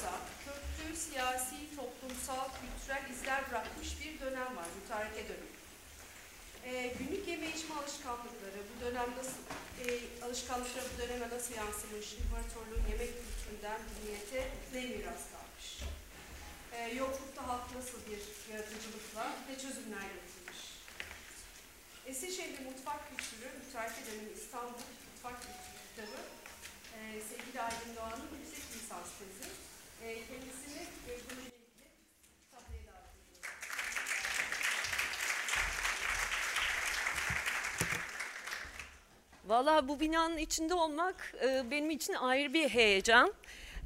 olsa köklü siyasi, toplumsal, kültürel izler bırakmış bir dönem var, mütareke dönemi. Ee, günlük yeme içme alışkanlıkları, bu dönem nasıl, e, alışkanlıkları bu döneme nasıl yansımış, imparatorluğun yemek kültüründen milliyete ne miras kalmış? Ee, yoklukta halk nasıl bir yaratıcılıkla ne çözümler getirmiş? Eskişehir'de mutfak kültürü, mütareke dönemi İstanbul Mutfak Kültürü kitabı, e, sevgili Aydın Doğan'ın yüksek lisans tezi. E, kendisini e, konuyla ilgili tahtaya davet ediyorum. Valla bu binanın içinde olmak e, benim için ayrı bir heyecan.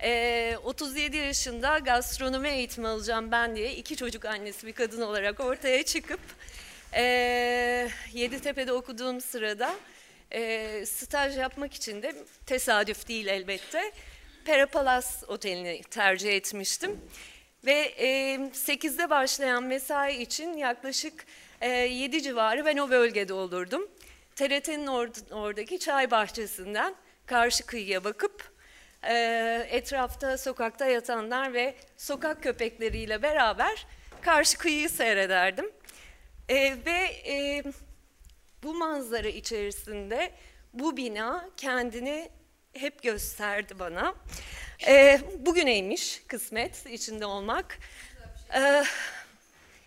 E, 37 yaşında gastronomi eğitimi alacağım ben diye iki çocuk annesi bir kadın olarak ortaya çıkıp e, Yeditepe'de okuduğum sırada e, staj yapmak için de tesadüf değil elbette Perapalas Oteli'ni tercih etmiştim. Ve e, 8'de başlayan mesai için yaklaşık e, 7 civarı ben o bölgede olurdum. TRT'nin or- oradaki çay bahçesinden karşı kıyıya bakıp e, etrafta sokakta yatanlar ve sokak köpekleriyle beraber karşı kıyıyı seyrederdim. E, ve e, bu manzara içerisinde bu bina kendini hep gösterdi bana. E, bugüneymiş kısmet içinde olmak. E,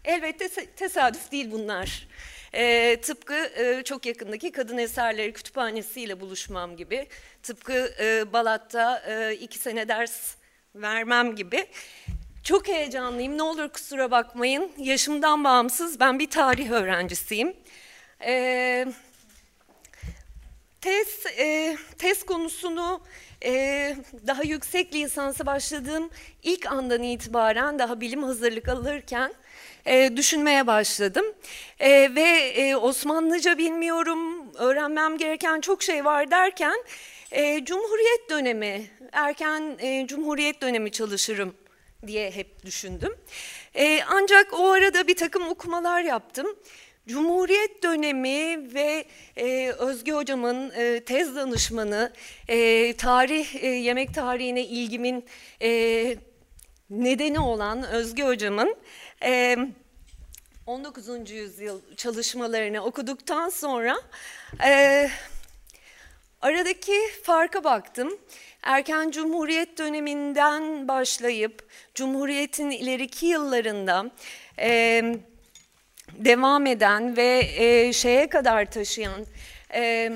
elbette tesadüf değil bunlar. E, tıpkı e, çok yakındaki Kadın Eserleri Kütüphanesi ile buluşmam gibi, tıpkı e, Balat'ta e, iki sene ders vermem gibi. Çok heyecanlıyım, ne olur kusura bakmayın. Yaşımdan bağımsız, ben bir tarih öğrencisiyim. E, tez, e, tez konusunu e, daha yüksek lisansa başladığım ilk andan itibaren daha bilim hazırlık alırken e, düşünmeye başladım. E, ve e, Osmanlıca bilmiyorum, öğrenmem gereken çok şey var derken e, Cumhuriyet dönemi, erken e, Cumhuriyet dönemi çalışırım diye hep düşündüm. E, ancak o arada bir takım okumalar yaptım. Cumhuriyet dönemi ve e, Özge Hocam'ın e, tez danışmanı, e, tarih, e, yemek tarihine ilgimin e, nedeni olan Özge Hocam'ın e, 19. yüzyıl çalışmalarını okuduktan sonra e, aradaki farka baktım. Erken Cumhuriyet döneminden başlayıp Cumhuriyet'in ileriki yıllarında e, devam eden ve e, şeye kadar taşıyan e,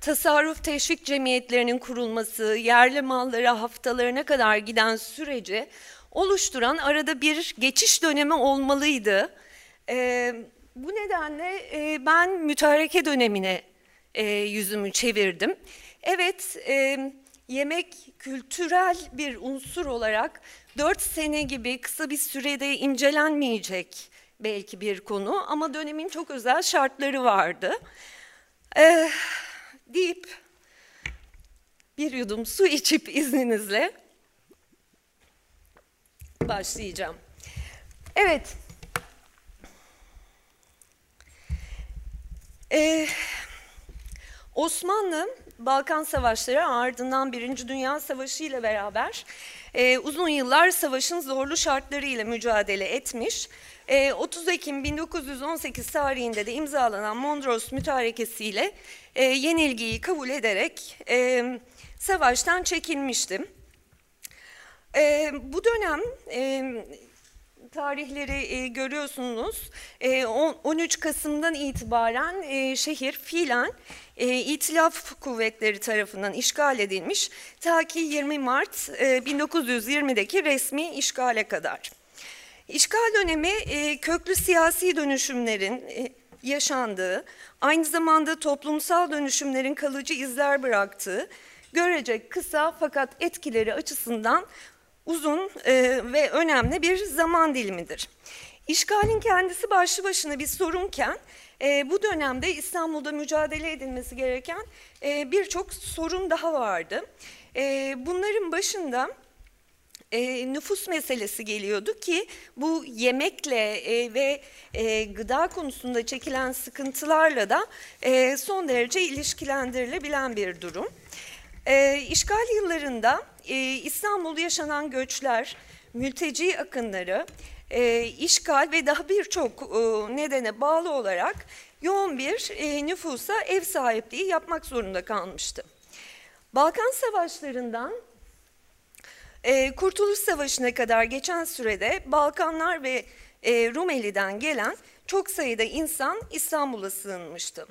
tasarruf teşvik cemiyetlerinin kurulması, yerli mallara haftalarına kadar giden süreci oluşturan arada bir geçiş dönemi olmalıydı. E, bu nedenle e, ben mütareke dönemine e, yüzümü çevirdim. Evet, e, yemek kültürel bir unsur olarak dört sene gibi kısa bir sürede incelenmeyecek belki bir konu ama dönemin çok özel şartları vardı. Ee, deyip bir yudum su içip izninizle başlayacağım. Evet. Ee, Osmanlı Balkan Savaşları ardından Birinci Dünya Savaşı ile beraber e, uzun yıllar savaşın zorlu şartları ile mücadele etmiş. E, 30 Ekim 1918 tarihinde de imzalanan Mondros Mütarekesi ile e, yenilgiyi kabul ederek e, savaştan çekilmiştim. E, bu dönem e, tarihleri e, görüyorsunuz. E, 13 Kasım'dan itibaren e, şehir fiilen e, İtilaf kuvvetleri tarafından işgal edilmiş ta ki 20 Mart e, 1920'deki resmi işgale kadar. İşgal dönemi e, köklü siyasi dönüşümlerin e, yaşandığı, aynı zamanda toplumsal dönüşümlerin kalıcı izler bıraktığı, görecek kısa fakat etkileri açısından uzun e, ve önemli bir zaman dilimidir. İşgalin kendisi başlı başına bir sorunken bu dönemde İstanbul'da mücadele edilmesi gereken birçok sorun daha vardı. Bunların başında e, nüfus meselesi geliyordu ki bu yemekle e, ve e, gıda konusunda çekilen sıkıntılarla da e, son derece ilişkilendirilebilen bir durum. E, işgal yıllarında e, İstanbul'da yaşanan göçler, mülteci akınları, e, işgal ve daha birçok e, nedene bağlı olarak yoğun bir e, nüfusa ev sahipliği yapmak zorunda kalmıştı. Balkan Savaşları'ndan e, Kurtuluş Savaşı'na kadar geçen sürede Balkanlar ve e, Rumeli'den gelen çok sayıda insan İstanbul'a sığınmıştı.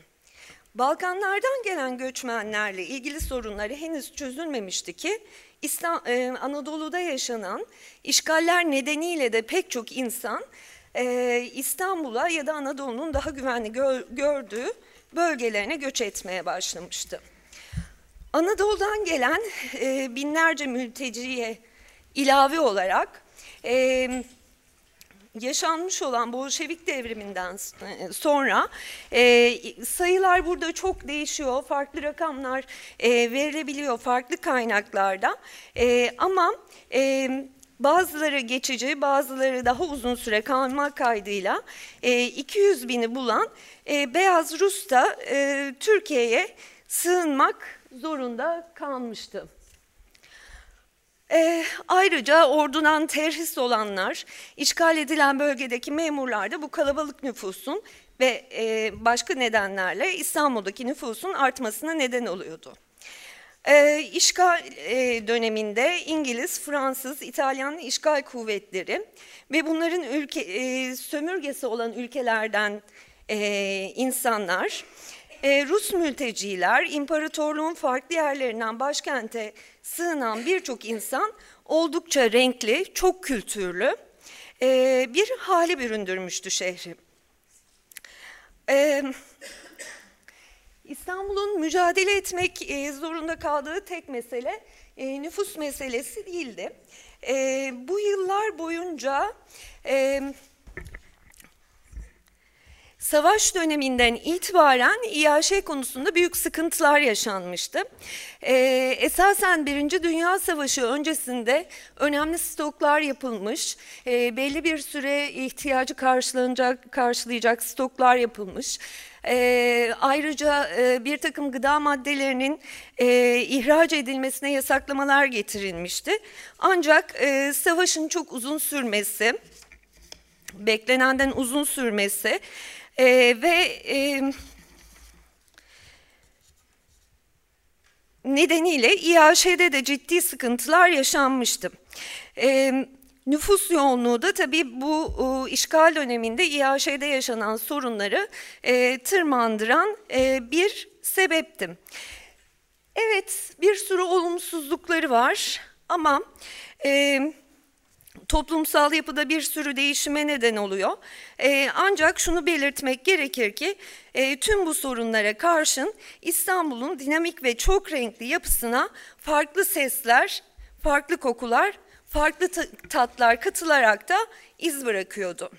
Balkanlardan gelen göçmenlerle ilgili sorunları henüz çözülmemişti ki e, Anadolu'da yaşanan işgaller nedeniyle de pek çok insan e, İstanbul'a ya da Anadolu'nun daha güvenli gör, gördüğü bölgelerine göç etmeye başlamıştı. Anadolu'dan gelen e, binlerce mülteciye ilave olarak e, yaşanmış olan Bolşevik devriminden e, sonra e, sayılar burada çok değişiyor. Farklı rakamlar e, verilebiliyor farklı kaynaklarda. E, ama e, bazıları geçici, bazıları daha uzun süre kalma kaydıyla e, 200 bini bulan e, Beyaz Rus da e, Türkiye'ye sığınmak zorunda kalmıştı. E, ayrıca ordudan terhis olanlar, işgal edilen bölgedeki memurlar da bu kalabalık nüfusun ve e, başka nedenlerle İstanbul'daki nüfusun artmasına neden oluyordu. E, işgal e, döneminde İngiliz, Fransız, İtalyan işgal kuvvetleri ve bunların ülke e, sömürgesi olan ülkelerden e, insanlar e, Rus mülteciler, imparatorluğun farklı yerlerinden başkente sığınan birçok insan oldukça renkli, çok kültürlü e, bir hale büründürmüştü şehri. E, İstanbul'un mücadele etmek zorunda kaldığı tek mesele nüfus meselesi değildi. Bu yıllar boyunca... Savaş döneminden itibaren İAŞ konusunda büyük sıkıntılar yaşanmıştı. Ee, esasen Birinci Dünya Savaşı öncesinde önemli stoklar yapılmış, e, belli bir süre ihtiyacı karşılanacak, karşılayacak stoklar yapılmış. E, ayrıca e, bir takım gıda maddelerinin e, ihraç edilmesine yasaklamalar getirilmişti. Ancak e, savaşın çok uzun sürmesi, beklenenden uzun sürmesi e, ve e, nedeniyle İAŞ'de de ciddi sıkıntılar yaşanmıştı. E, nüfus yoğunluğu da tabii bu e, işgal döneminde İAŞ'de yaşanan sorunları e, tırmandıran e, bir sebepti. Evet bir sürü olumsuzlukları var ama... E, toplumsal yapıda bir sürü değişime neden oluyor. E, ancak şunu belirtmek gerekir ki e, tüm bu sorunlara karşın İstanbul'un dinamik ve çok renkli yapısına farklı sesler, farklı kokular, farklı tatlar katılarak da iz bırakıyordu.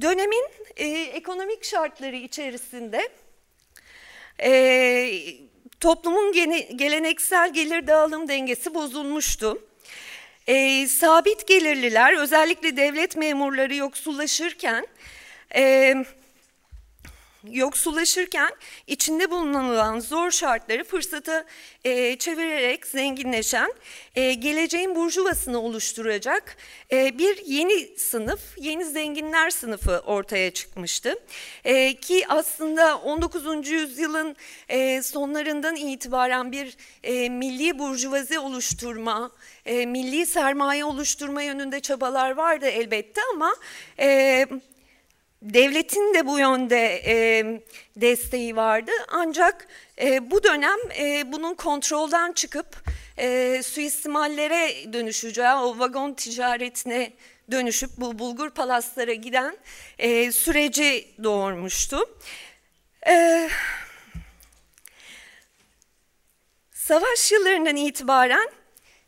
Dönemin e, ekonomik şartları içerisinde e, toplumun gene, geleneksel gelir dağılım dengesi bozulmuştu. E, sabit gelirliler özellikle devlet memurları yoksullaşırken e, yoksullaşırken içinde bulunan zor şartları fırsata e, çevirerek zenginleşen e, geleceğin burjuvasını oluşturacak e, bir yeni sınıf, yeni zenginler sınıfı ortaya çıkmıştı. E, ki aslında 19. yüzyılın e, sonlarından itibaren bir e, milli burjuvazi oluşturma, e, milli sermaye oluşturma yönünde çabalar vardı elbette ama... E, Devletin de bu yönde e, desteği vardı ancak e, bu dönem e, bunun kontrolden çıkıp e, suistimallere dönüşeceği, o vagon ticaretine dönüşüp bu bulgur palaslara giden e, süreci doğurmuştu. E, savaş yıllarından itibaren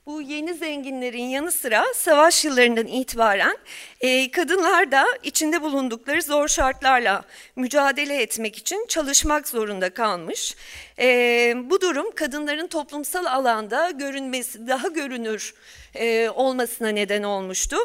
bu yeni zenginlerin yanı sıra savaş yıllarından itibaren e, kadınlar da içinde bulundukları zor şartlarla mücadele etmek için çalışmak zorunda kalmış. E, bu durum kadınların toplumsal alanda görünmesi, daha görünür e, olmasına neden olmuştu.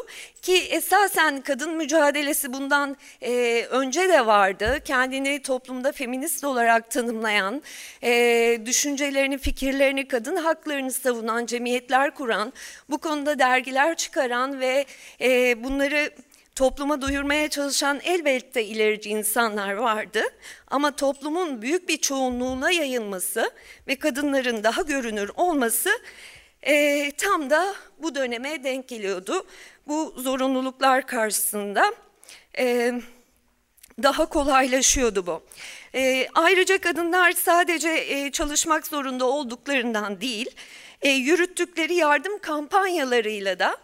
Ki esasen kadın mücadelesi bundan e, önce de vardı. Kendini toplumda feminist olarak tanımlayan, e, düşüncelerini, fikirlerini, kadın haklarını savunan cemiyetler kuran, bu konuda dergiler çıkaran ve e, bunları topluma duyurmaya çalışan elbette ilerici insanlar vardı. Ama toplumun büyük bir çoğunluğuna yayılması ve kadınların daha görünür olması e, tam da bu döneme denk geliyordu. Bu zorunluluklar karşısında e, daha kolaylaşıyordu bu. E, ayrıca kadınlar sadece e, çalışmak zorunda olduklarından değil, e, yürüttükleri yardım kampanyalarıyla da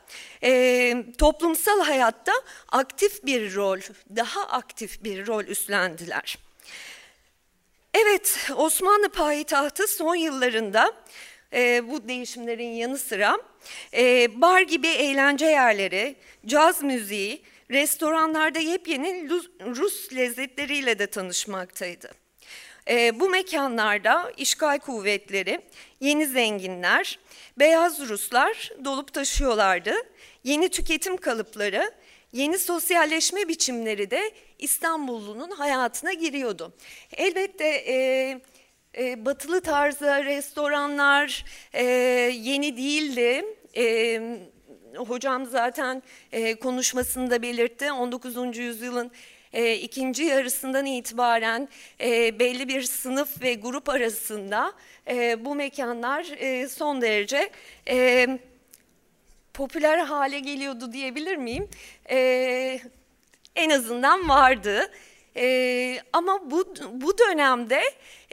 e, toplumsal hayatta aktif bir rol, daha aktif bir rol üstlendiler. Evet, Osmanlı payitahtı son yıllarında e, bu değişimlerin yanı sıra e, bar gibi eğlence yerleri, caz müziği, restoranlarda yepyeni Rus lezzetleriyle de tanışmaktaydı. E, bu mekanlarda işgal kuvvetleri, yeni zenginler, beyaz Ruslar dolup taşıyorlardı. Yeni tüketim kalıpları, yeni sosyalleşme biçimleri de İstanbullunun hayatına giriyordu. Elbette e, e, batılı tarzda restoranlar e, yeni değildi. E, hocam zaten e, konuşmasında belirtti 19. yüzyılın e, ikinci yarısından itibaren e, belli bir sınıf ve grup arasında e, bu mekanlar e, son derece e, popüler hale geliyordu diyebilir miyim? E, en azından vardı. E, ama bu, bu dönemde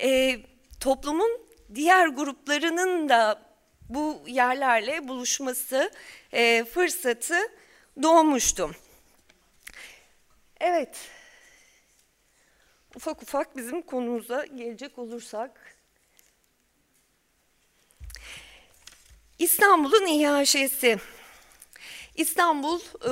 e, toplumun diğer gruplarının da bu yerlerle buluşması e, fırsatı doğmuştu. Evet, ufak ufak bizim konumuza gelecek olursak. İstanbul'un İHŞ'si. İstanbul e,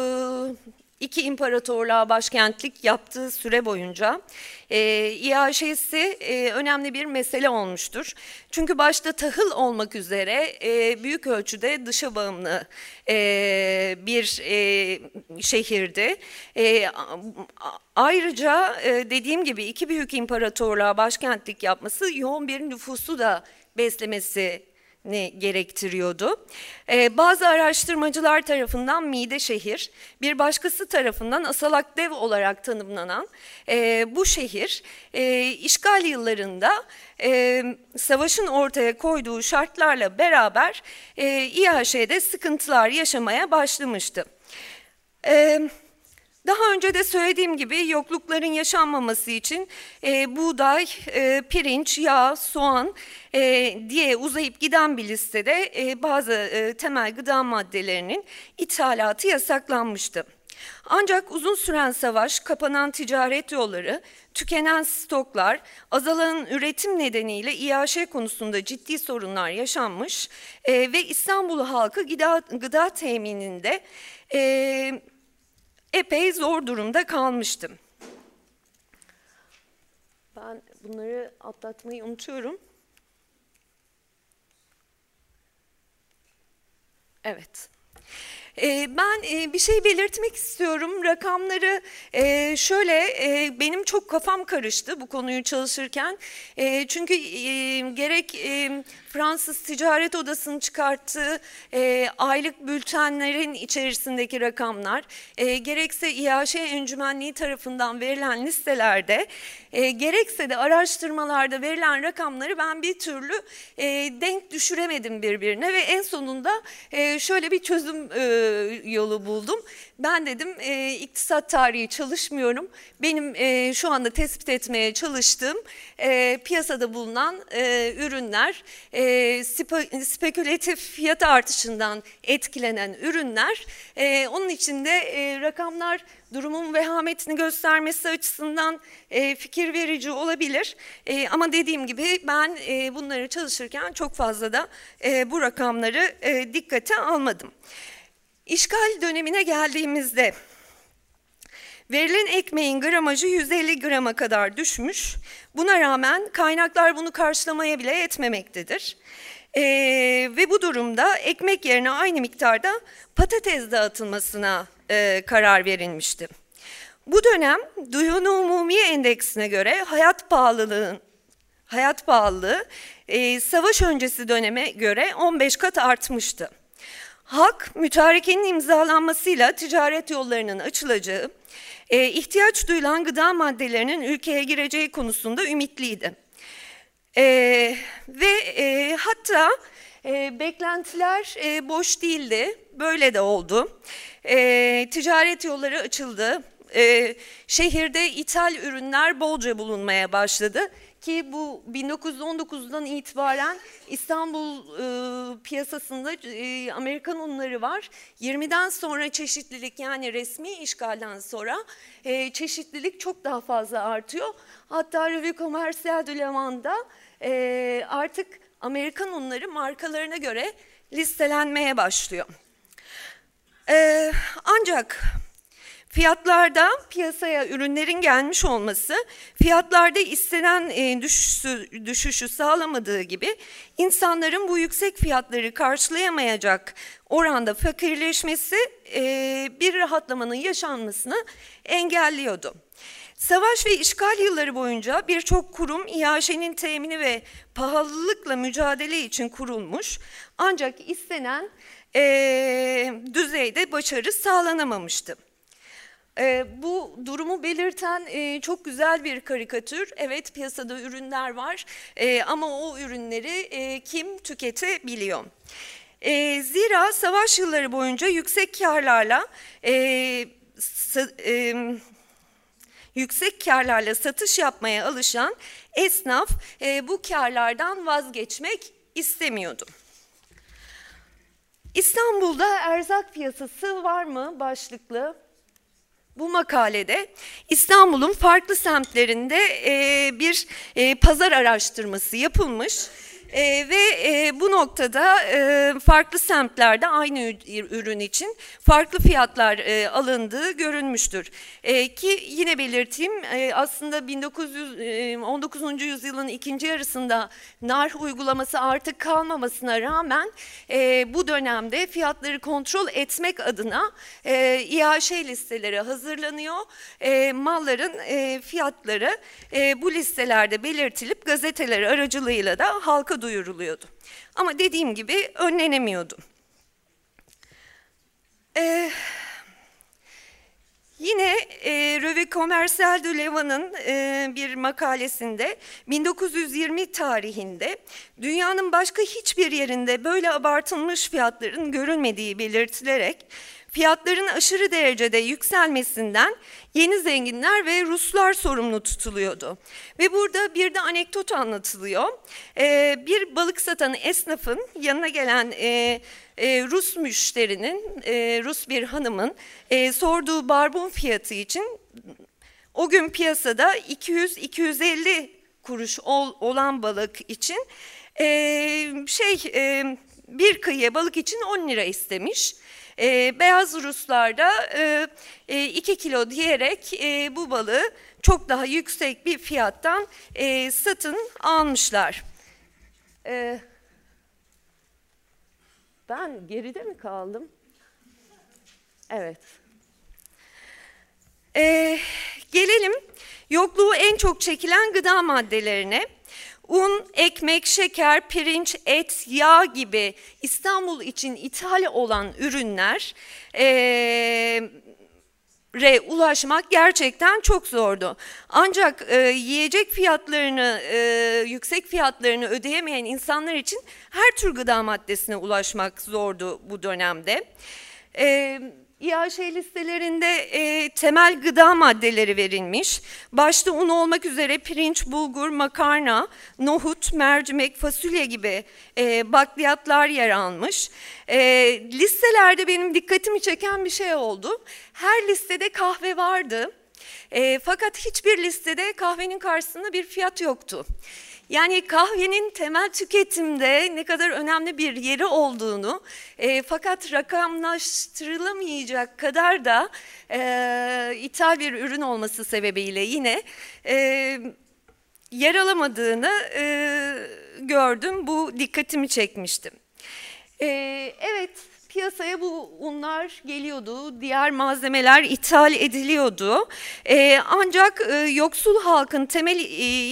iki imparatorluğa başkentlik yaptığı süre boyunca e, İHŞ'si e, önemli bir mesele olmuştur. Çünkü başta tahıl olmak üzere e, büyük ölçüde dışa bağımlı e, bir e, şehirdi. E, ayrıca e, dediğim gibi iki büyük imparatorluğa başkentlik yapması yoğun bir nüfusu da beslemesi ne gerektiriyordu. Ee, bazı araştırmacılar tarafından Mide şehir, bir başkası tarafından Asalakdev olarak tanımlanan e, bu şehir e, işgal yıllarında e, savaşın ortaya koyduğu şartlarla beraber e, İHŞ'de sıkıntılar yaşamaya başlamıştı. Evet. Daha önce de söylediğim gibi yoklukların yaşanmaması için e, buğday, e, pirinç, yağ, soğan e, diye uzayıp giden bir listede e, bazı e, temel gıda maddelerinin ithalatı yasaklanmıştı. Ancak uzun süren savaş, kapanan ticaret yolları, tükenen stoklar, azalan üretim nedeniyle İAŞ konusunda ciddi sorunlar yaşanmış e, ve İstanbul halkı gıda, gıda temininde e, epey zor durumda kalmıştım. Ben bunları atlatmayı unutuyorum. Evet. Ee, ben e, bir şey belirtmek istiyorum. Rakamları e, şöyle, e, benim çok kafam karıştı bu konuyu çalışırken. Çünkü gerek Fransız Ticaret Odası'nın çıkarttığı aylık bültenlerin içerisindeki rakamlar, gerekse İAŞ Encümenliği tarafından verilen listelerde, gerekse de araştırmalarda verilen rakamları ben bir türlü denk düşüremedim birbirine ve en sonunda şöyle bir çözüm yolu buldum. Ben dedim e, iktisat tarihi çalışmıyorum. Benim e, şu anda tespit etmeye çalıştığım e, piyasada bulunan e, ürünler, e, spe, spekülatif fiyat artışından etkilenen ürünler. E, onun için de e, rakamlar durumun vehametini göstermesi açısından e, fikir verici olabilir. E, ama dediğim gibi ben e, bunları çalışırken çok fazla da e, bu rakamları e, dikkate almadım. İşgal dönemine geldiğimizde Verilen ekmeğin gramajı 150 grama kadar düşmüş. Buna rağmen kaynaklar bunu karşılamaya bile yetmemektedir. Ee, ve bu durumda ekmek yerine aynı miktarda patates dağıtılmasına e, karar verilmişti. Bu dönem Duyunu Umumiye Endeksine göre hayat pahalılığın hayat pahalılığı e, savaş öncesi döneme göre 15 kat artmıştı. Halk mütarekenin imzalanmasıyla ticaret yollarının açılacağı, e, ihtiyaç duyulan gıda maddelerinin ülkeye gireceği konusunda ümitliydi. E, ve e, hatta e, beklentiler e, boş değildi, böyle de oldu. E, ticaret yolları açıldı, e, şehirde ithal ürünler bolca bulunmaya başladı ki bu 1919'dan itibaren İstanbul e, piyasasında e, Amerikan unları var. 20'den sonra çeşitlilik yani resmi işgalden sonra e, çeşitlilik çok daha fazla artıyor. Hatta Revue Commerciale de Levant'da e, artık Amerikan unları markalarına göre listelenmeye başlıyor. E, ancak Fiyatlarda piyasaya ürünlerin gelmiş olması fiyatlarda istenen e, düşüşü, düşüşü sağlamadığı gibi insanların bu yüksek fiyatları karşılayamayacak oranda fakirleşmesi e, bir rahatlamanın yaşanmasını engelliyordu. Savaş ve işgal yılları boyunca birçok kurum iaşenin temini ve pahalılıkla mücadele için kurulmuş ancak istenen e, düzeyde başarı sağlanamamıştı. E, bu durumu belirten e, çok güzel bir karikatür. Evet piyasada ürünler var e, ama o ürünleri e, kim tüketebiliyor? E, zira savaş yılları boyunca yüksek karlarla e, e, yüksek karlarla satış yapmaya alışan esnaf e, bu karlardan vazgeçmek istemiyordu. İstanbul'da erzak piyasası var mı başlıklı bu makalede İstanbul'un farklı semtlerinde bir pazar araştırması yapılmış. E, ve e, bu noktada e, farklı semtlerde aynı ürün için farklı fiyatlar e, alındığı görünmüştür. E, ki yine belirteyim e, aslında 1919. E, yüzyılın ikinci yarısında nar uygulaması artık kalmamasına rağmen e, bu dönemde fiyatları kontrol etmek adına e, İHŞ listeleri hazırlanıyor. E, malların e, fiyatları e, bu listelerde belirtilip gazeteler aracılığıyla da halka duyuruluyordu. Ama dediğim gibi önlenemiyordu. Ee, yine e, Revue Commerciale de Levan'ın e, bir makalesinde 1920 tarihinde dünyanın başka hiçbir yerinde böyle abartılmış fiyatların görülmediği belirtilerek fiyatların aşırı derecede yükselmesinden yeni zenginler ve Ruslar sorumlu tutuluyordu. Ve burada bir de anekdot anlatılıyor. Ee, bir balık satan esnafın yanına gelen e, e, Rus müşterinin, e, Rus bir hanımın e, sorduğu barbun fiyatı için o gün piyasada 200-250 kuruş ol, olan balık için e, şey e, bir kıyıya balık için 10 lira istemiş. E, beyaz Ruslar da 2 e, e, kilo diyerek e, bu balığı çok daha yüksek bir fiyattan e, satın almışlar. E, ben geride mi kaldım? Evet. E, gelelim yokluğu en çok çekilen gıda maddelerine. Un, ekmek, şeker, pirinç, et, yağ gibi İstanbul için ithal olan ürünler e, re ulaşmak gerçekten çok zordu. Ancak e, yiyecek fiyatlarını, e, yüksek fiyatlarını ödeyemeyen insanlar için her tür gıda maddesine ulaşmak zordu bu dönemde. E, İHŞ listelerinde e, temel gıda maddeleri verilmiş. Başta un olmak üzere pirinç, bulgur, makarna, nohut, mercimek, fasulye gibi e, bakliyatlar yer almış. E, listelerde benim dikkatimi çeken bir şey oldu. Her listede kahve vardı. E, fakat hiçbir listede kahvenin karşısında bir fiyat yoktu. Yani kahvenin temel tüketimde ne kadar önemli bir yeri olduğunu e, fakat rakamlaştırılamayacak kadar da e, ithal bir ürün olması sebebiyle yine e, yer alamadığını e, gördüm. Bu dikkatimi çekmişti. E, evet piyasaya bu unlar geliyordu, diğer malzemeler ithal ediliyordu. Ee, ancak e, yoksul halkın temel e,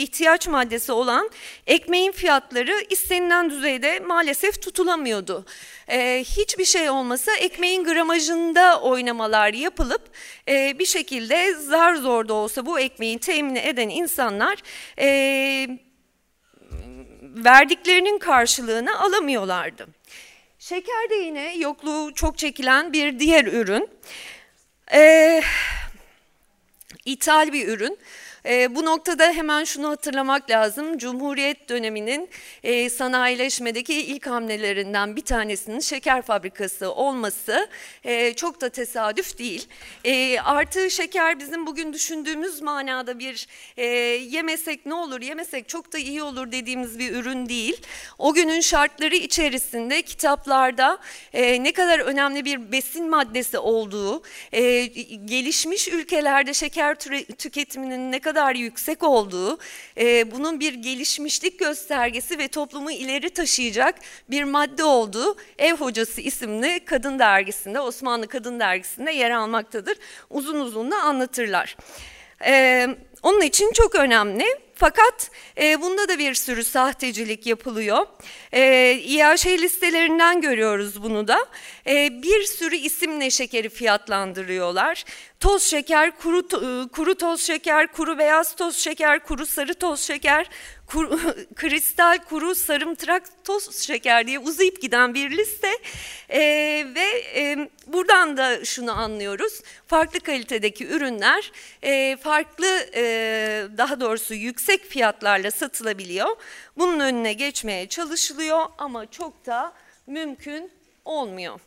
ihtiyaç maddesi olan ekmeğin fiyatları istenilen düzeyde maalesef tutulamıyordu. Ee, hiçbir şey olmasa ekmeğin gramajında oynamalar yapılıp e, bir şekilde zar zor da olsa bu ekmeği temin eden insanlar... E, verdiklerinin karşılığını alamıyorlardı. Şeker de yine yokluğu çok çekilen bir diğer ürün. Ee, ithal bir ürün. E, bu noktada hemen şunu hatırlamak lazım. Cumhuriyet döneminin e, sanayileşmedeki ilk hamlelerinden bir tanesinin şeker fabrikası olması e, çok da tesadüf değil. E, artı şeker bizim bugün düşündüğümüz manada bir e, yemesek ne olur, yemesek çok da iyi olur dediğimiz bir ürün değil. O günün şartları içerisinde kitaplarda e, ne kadar önemli bir besin maddesi olduğu, e, gelişmiş ülkelerde şeker tüketiminin ne kadar kadar yüksek olduğu, e, bunun bir gelişmişlik göstergesi ve toplumu ileri taşıyacak bir madde olduğu Ev Hocası isimli kadın dergisinde, Osmanlı Kadın Dergisi'nde yer almaktadır. Uzun uzun da anlatırlar. E, onun için çok önemli. Fakat e, bunda da bir sürü sahtecilik yapılıyor. E, İAŞ listelerinden görüyoruz bunu da. E, bir sürü isimle şekeri fiyatlandırıyorlar. Toz şeker, kuru, e, kuru toz şeker, kuru beyaz toz şeker, kuru sarı toz şeker, kuru, kristal kuru sarımtırak toz şeker diye uzayıp giden bir liste e, ve e, buradan da şunu anlıyoruz farklı kalitedeki ürünler e, farklı e, daha doğrusu yüksek fiyatlarla satılabiliyor bunun önüne geçmeye çalışılıyor ama çok da mümkün olmuyor.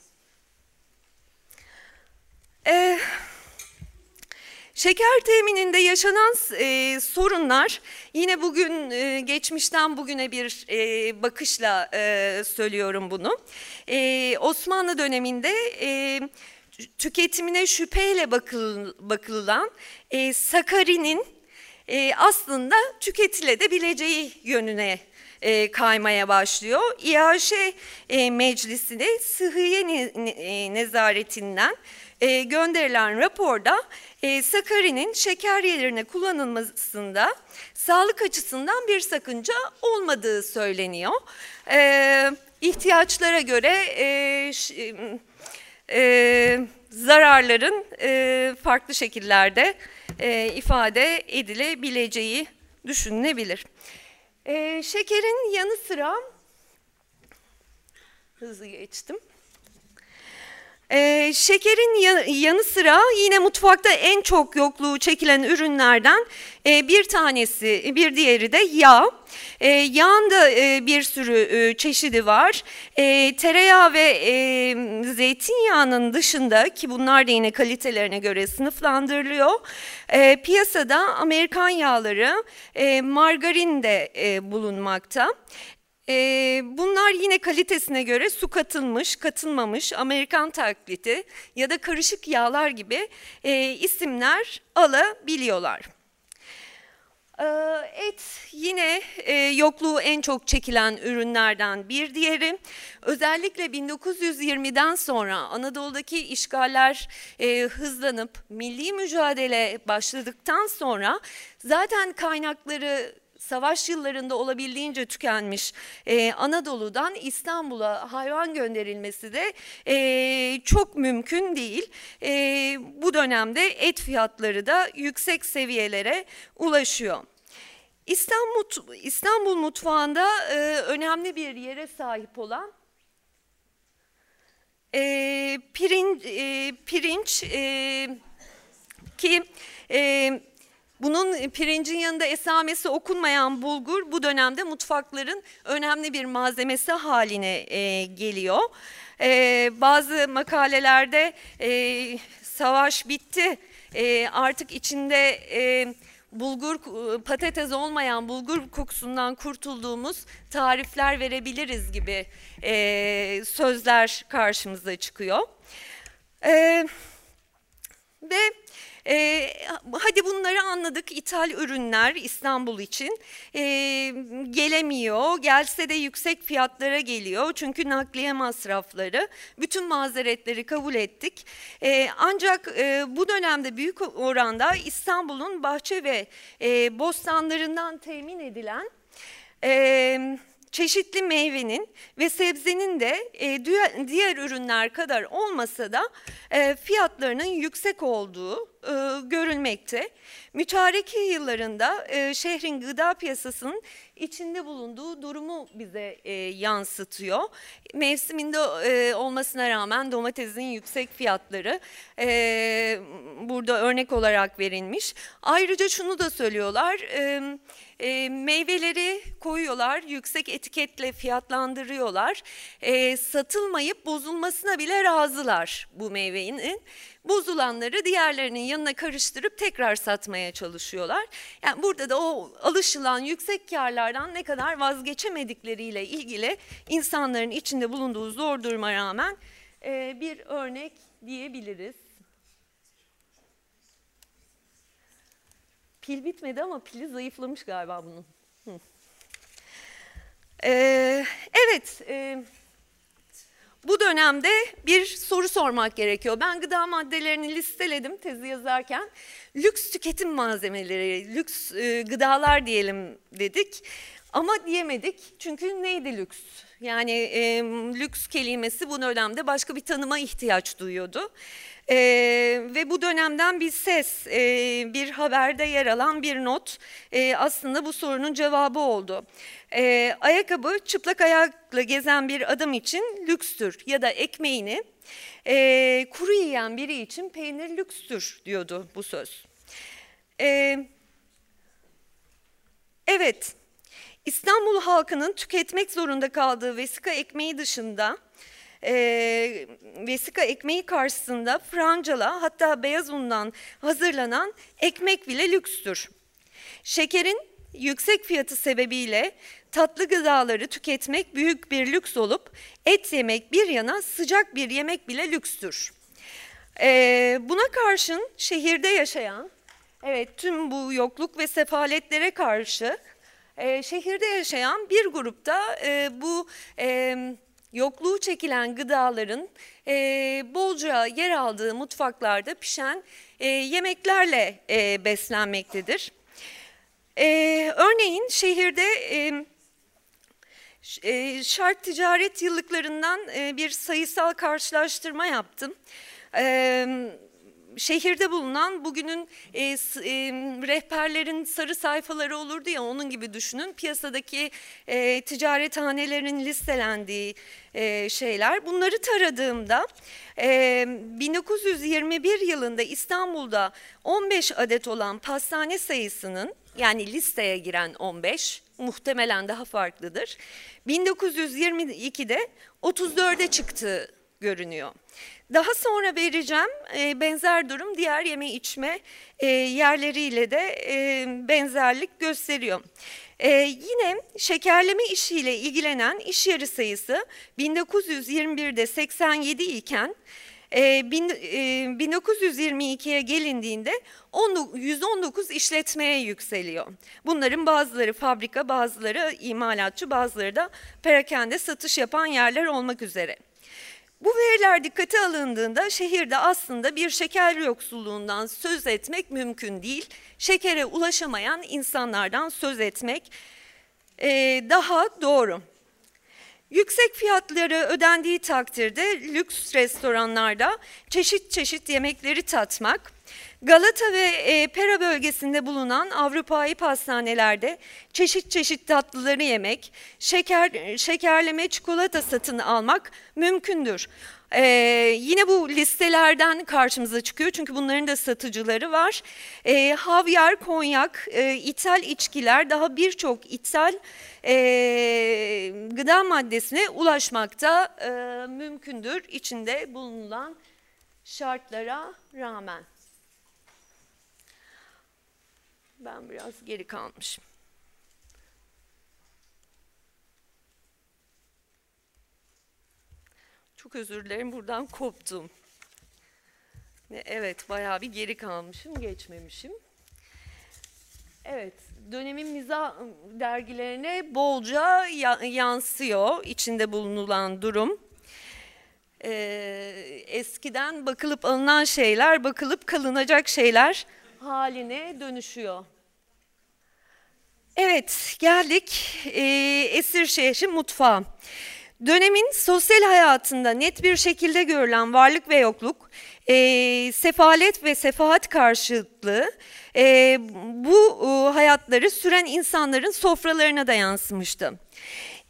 Evet. Şeker temininde yaşanan e, sorunlar yine bugün e, geçmişten bugüne bir e, bakışla e, söylüyorum bunu. E, Osmanlı döneminde e, tüketimine şüpheyle bakıl, bakılan e, sakarinin e, aslında tüketilebileceği yönüne e, kaymaya başlıyor. İAŞ e, Meclisi'ne sıhhiye ne, e, nezaretinden e, gönderilen raporda e, sakarinin şeker yerine kullanılmasında sağlık açısından bir sakınca olmadığı söyleniyor. E, ihtiyaçlara göre e, e, zararların e, farklı şekillerde e, ifade edilebileceği düşünülebilir. E, şekerin yanı sıra hızlı geçtim. Ee, şekerin yanı sıra yine mutfakta en çok yokluğu çekilen ürünlerden e, bir tanesi, bir diğeri de yağ. E, yağın da e, bir sürü e, çeşidi var. E, tereyağı ve e, zeytinyağının dışında ki bunlar da yine kalitelerine göre sınıflandırılıyor. E, piyasada Amerikan yağları, e, margarin de e, bulunmakta. E, bunlar yine kalitesine göre su katılmış, katılmamış, Amerikan taklidi ya da karışık yağlar gibi e, isimler alabiliyorlar. E, et yine e, yokluğu en çok çekilen ürünlerden bir diğeri. Özellikle 1920'den sonra Anadolu'daki işgaller e, hızlanıp milli mücadele başladıktan sonra zaten kaynakları savaş yıllarında olabildiğince tükenmiş e, Anadolu'dan İstanbul'a hayvan gönderilmesi de e, çok mümkün değil. E, bu dönemde et fiyatları da yüksek seviyelere ulaşıyor. İstanbul, İstanbul mutfağında e, önemli bir yere sahip olan e, pirinç, e, pirinç e, ki e, bunun pirincin yanında esamesi okunmayan bulgur bu dönemde mutfakların önemli bir malzemesi haline e, geliyor. E, bazı makalelerde e, savaş bitti e, artık içinde... E, bulgur e, patates olmayan bulgur kokusundan kurtulduğumuz tarifler verebiliriz gibi e, sözler karşımıza çıkıyor. E, ve e, hadi bunları anladık. İthal ürünler İstanbul için. E, gelemiyor. Gelse de yüksek fiyatlara geliyor. Çünkü nakliye masrafları. Bütün mazeretleri kabul ettik. E, ancak e, bu dönemde büyük oranda İstanbul'un bahçe ve e, bostanlarından temin edilen e, çeşitli meyvenin ve sebzenin de e, diğer ürünler kadar olmasa da e, fiyatlarının yüksek olduğu e, görülmekte. Mütareke yıllarında şehrin gıda piyasasının içinde bulunduğu durumu bize yansıtıyor. Mevsiminde olmasına rağmen domatesin yüksek fiyatları burada örnek olarak verilmiş. Ayrıca şunu da söylüyorlar. E, e, meyveleri koyuyorlar, yüksek etiketle fiyatlandırıyorlar. E, satılmayıp bozulmasına bile razılar bu meyvenin. Bozulanları diğerlerinin yanına karıştırıp tekrar satmaya çalışıyorlar. Yani burada da o alışılan yüksek karlardan ne kadar vazgeçemedikleriyle ilgili insanların içinde bulunduğu zor duruma rağmen e, bir örnek diyebiliriz. Pil bitmedi ama pili zayıflamış galiba bunun. Ee, evet, e, bu dönemde bir soru sormak gerekiyor. Ben gıda maddelerini listeledim tezi yazarken. Lüks tüketim malzemeleri, lüks e, gıdalar diyelim dedik. Ama diyemedik çünkü neydi lüks? Yani e, lüks kelimesi bu dönemde başka bir tanıma ihtiyaç duyuyordu. E, ve bu dönemden bir ses, e, bir haberde yer alan bir not e, aslında bu sorunun cevabı oldu. E, ayakkabı çıplak ayakla gezen bir adam için lükstür ya da ekmeğini e, kuru yiyen biri için peynir lükstür diyordu bu söz. E, evet, İstanbul halkının tüketmek zorunda kaldığı vesika ekmeği dışında e, vesika ekmeği karşısında francala hatta beyaz undan hazırlanan ekmek bile lükstür. Şekerin yüksek fiyatı sebebiyle tatlı gıdaları tüketmek büyük bir lüks olup et yemek bir yana sıcak bir yemek bile lükstür. Ee, buna karşın şehirde yaşayan, evet tüm bu yokluk ve sefaletlere karşı e, şehirde yaşayan bir grupta e, bu e, yokluğu çekilen gıdaların e, bolca yer aldığı mutfaklarda pişen e, yemeklerle e, beslenmektedir. E, örneğin şehirde e, e, şart ticaret yıllıklarından e, bir sayısal karşılaştırma yaptım. Şehirde bulunan bugünün e, e, rehberlerin sarı sayfaları olurdu ya onun gibi düşünün. Piyasadaki e, ticarethanelerin listelendiği e, şeyler. Bunları taradığımda e, 1921 yılında İstanbul'da 15 adet olan pastane sayısının yani listeye giren 15 muhtemelen daha farklıdır. 1922'de 34'e çıktığı görünüyor. Daha sonra vereceğim e, benzer durum diğer yeme içme e, yerleriyle de e, benzerlik gösteriyor. E, yine şekerleme işiyle ilgilenen iş yeri sayısı 1921'de 87 iken e, bin, e, 1922'ye gelindiğinde 119 işletmeye yükseliyor. Bunların bazıları fabrika, bazıları imalatçı, bazıları da perakende satış yapan yerler olmak üzere. Bu veriler dikkate alındığında şehirde aslında bir şeker yoksulluğundan söz etmek mümkün değil. Şekere ulaşamayan insanlardan söz etmek e, daha doğru. Yüksek fiyatları ödendiği takdirde lüks restoranlarda çeşit çeşit yemekleri tatmak, Galata ve e, Pera bölgesinde bulunan Avrupa'yı pastanelerde çeşit çeşit tatlıları yemek, şeker, şekerleme çikolata satın almak mümkündür. Ee, yine bu listelerden karşımıza çıkıyor çünkü bunların da satıcıları var. Ee, havyar, konyak, e, ithal içkiler daha birçok ithal e, gıda maddesine ulaşmakta e, mümkündür içinde bulunan şartlara rağmen. Ben biraz geri kalmışım. Çok özür dilerim buradan koptum. Evet bayağı bir geri kalmışım geçmemişim. Evet dönemin mizah dergilerine bolca ya- yansıyor içinde bulunulan durum. Ee, eskiden bakılıp alınan şeyler bakılıp kalınacak şeyler haline dönüşüyor. Evet geldik e, Esir Şehri mutfağı. Dönemin sosyal hayatında net bir şekilde görülen varlık ve yokluk, e, sefalet ve sefahat karşılıklı e, bu e, hayatları süren insanların sofralarına da yansımıştı.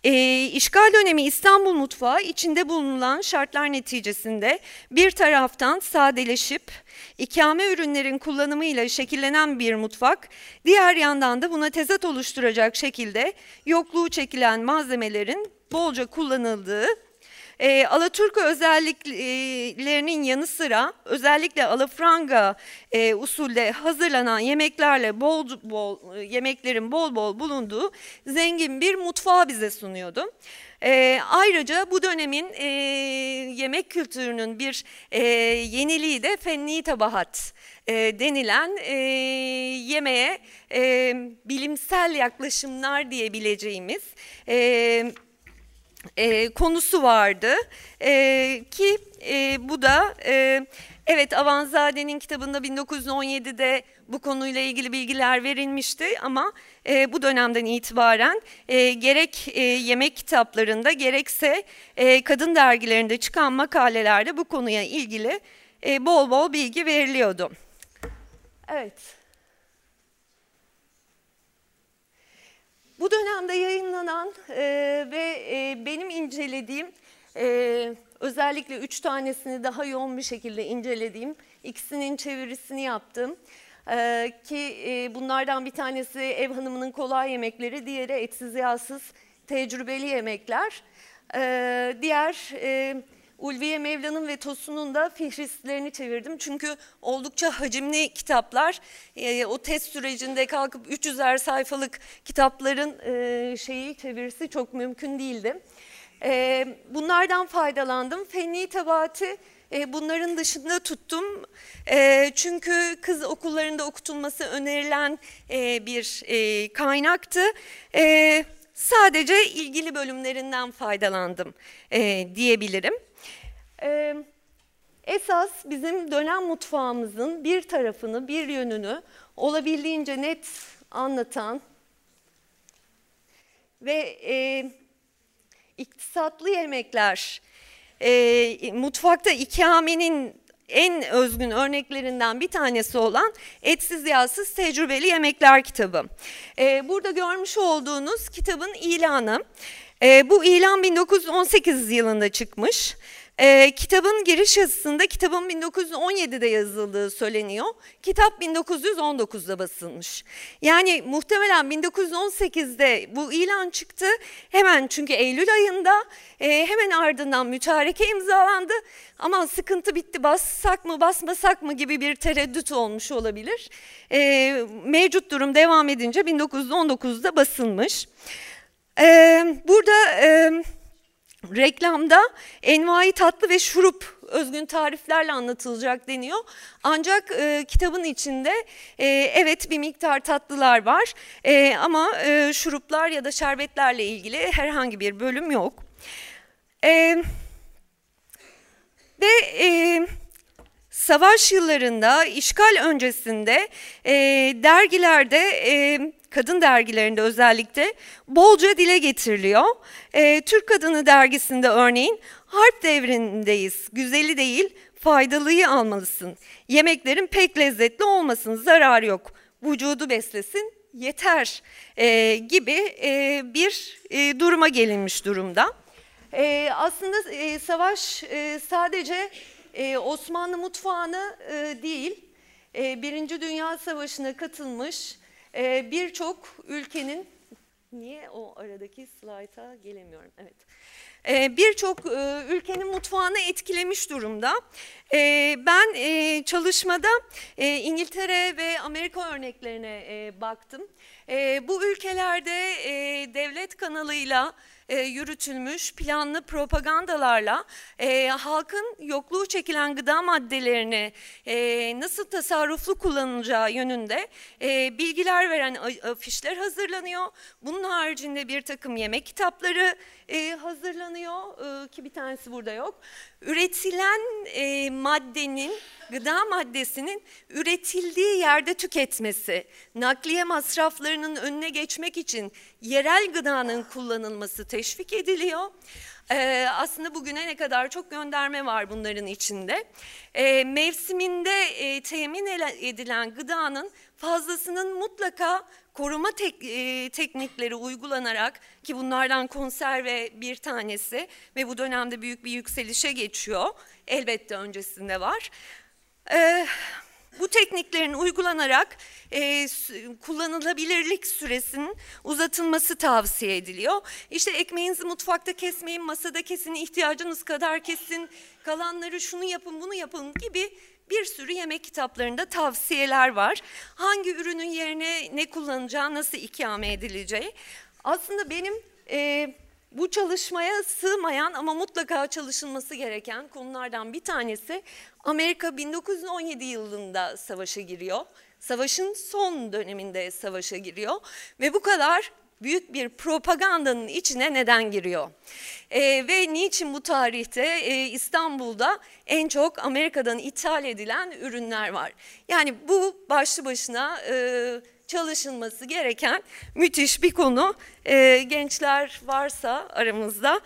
E, işgal dönemi İstanbul mutfağı içinde bulunan şartlar neticesinde bir taraftan sadeleşip ikame ürünlerin kullanımıyla şekillenen bir mutfak, diğer yandan da buna tezat oluşturacak şekilde yokluğu çekilen malzemelerin bolca kullanıldığı, e, Alaturka özelliklerinin yanı sıra özellikle alafranga e, usulde hazırlanan yemeklerle bol bol yemeklerin bol bol bulunduğu zengin bir mutfağı bize sunuyordu. E, ayrıca bu dönemin e, yemek kültürünün bir e, yeniliği de fenni tabahat e, denilen e, yemeğe e, bilimsel yaklaşımlar diyebileceğimiz e, e, konusu vardı e, ki e, bu da e, evet Avanzade'nin kitabında 1917'de bu konuyla ilgili bilgiler verilmişti ama e, bu dönemden itibaren e, gerek e, yemek kitaplarında gerekse e, kadın dergilerinde çıkan makalelerde bu konuya ilgili e, bol bol bilgi veriliyordu. Evet. Bu dönemde yayınlanan e, ve e, benim incelediğim e, özellikle üç tanesini daha yoğun bir şekilde incelediğim ikisinin çevirisini yaptım. E, ki e, bunlardan bir tanesi ev hanımının kolay yemekleri, diğeri etsiz yağsız tecrübeli yemekler. E, diğer e, Ulviye Mevla'nın ve Tosun'un da fihristlerini çevirdim. Çünkü oldukça hacimli kitaplar. E, o test sürecinde kalkıp 300'er sayfalık kitapların e, şeyi çevirisi çok mümkün değildi. E, bunlardan faydalandım. Fenni tabati e, bunların dışında tuttum. E, çünkü kız okullarında okutulması önerilen e, bir e, kaynaktı. E, sadece ilgili bölümlerinden faydalandım e, diyebilirim. Ee, esas bizim dönem mutfağımızın bir tarafını, bir yönünü olabildiğince net anlatan ve e, iktisatlı yemekler, e, mutfakta ikamenin en özgün örneklerinden bir tanesi olan Etsiz Yağsız Tecrübeli Yemekler kitabı. E, burada görmüş olduğunuz kitabın ilanı. E, bu ilan 1918 yılında çıkmış. E, kitabın giriş yazısında kitabın 1917'de yazıldığı söyleniyor. Kitap 1919'da basılmış. Yani muhtemelen 1918'de bu ilan çıktı. Hemen çünkü Eylül ayında e, hemen ardından mütareke imzalandı. Ama sıkıntı bitti bassak mı basmasak mı gibi bir tereddüt olmuş olabilir. E, mevcut durum devam edince 1919'da basılmış. E, burada... E, Reklamda envai tatlı ve şurup özgün tariflerle anlatılacak deniyor. Ancak e, kitabın içinde e, evet bir miktar tatlılar var e, ama e, şuruplar ya da şerbetlerle ilgili herhangi bir bölüm yok. E, ve e, savaş yıllarında, işgal öncesinde e, dergilerde... E, kadın dergilerinde özellikle bolca dile getiriliyor. E, Türk Kadını dergisinde örneğin harp devrindeyiz, güzeli değil faydalıyı almalısın. Yemeklerin pek lezzetli olmasın, zarar yok. Vücudu beslesin, yeter e, gibi e, bir e, duruma gelinmiş durumda. E, aslında e, savaş e, sadece e, Osmanlı mutfağını e, değil, e, Birinci Dünya Savaşı'na katılmış ee, Birçok ülkenin, niye o aradaki slayta gelemiyorum, evet. Ee, Birçok e, ülkenin mutfağını etkilemiş durumda. E, ben e, çalışmada e, İngiltere ve Amerika örneklerine e, baktım. E, bu ülkelerde e, devlet kanalıyla e, yürütülmüş planlı propagandalarla e, halkın yokluğu çekilen gıda maddelerini e, nasıl tasarruflu kullanacağı yönünde e, bilgiler veren afişler hazırlanıyor. Bunun haricinde bir takım yemek kitapları e, hazırlanıyor e, ki bir tanesi burada yok. Üretilen e, maddenin, gıda maddesinin üretildiği yerde tüketmesi, nakliye masraflarının önüne geçmek için yerel gıdanın kullanılması teşvik ediliyor. Ee, aslında bugüne ne kadar çok gönderme var bunların içinde. Ee, mevsiminde e, temin edilen gıdanın fazlasının mutlaka koruma tek- e, teknikleri uygulanarak ki bunlardan konserve bir tanesi ve bu dönemde büyük bir yükselişe geçiyor. Elbette öncesinde var. Ee, bu tekniklerin uygulanarak e, kullanılabilirlik süresinin uzatılması tavsiye ediliyor. İşte ekmeğinizi mutfakta kesmeyin, masada kesin, ihtiyacınız kadar kesin, kalanları şunu yapın, bunu yapın gibi bir sürü yemek kitaplarında tavsiyeler var. Hangi ürünün yerine ne kullanacağı, nasıl ikame edileceği. Aslında benim e, bu çalışmaya sığmayan ama mutlaka çalışılması gereken konulardan bir tanesi Amerika 1917 yılında savaşa giriyor. Savaşın son döneminde savaşa giriyor ve bu kadar büyük bir propagandanın içine neden giriyor? Ee, ve niçin bu tarihte e, İstanbul'da en çok Amerika'dan ithal edilen ürünler var? Yani bu başlı başına e, çalışılması gereken müthiş bir konu. Ee, gençler varsa aramızda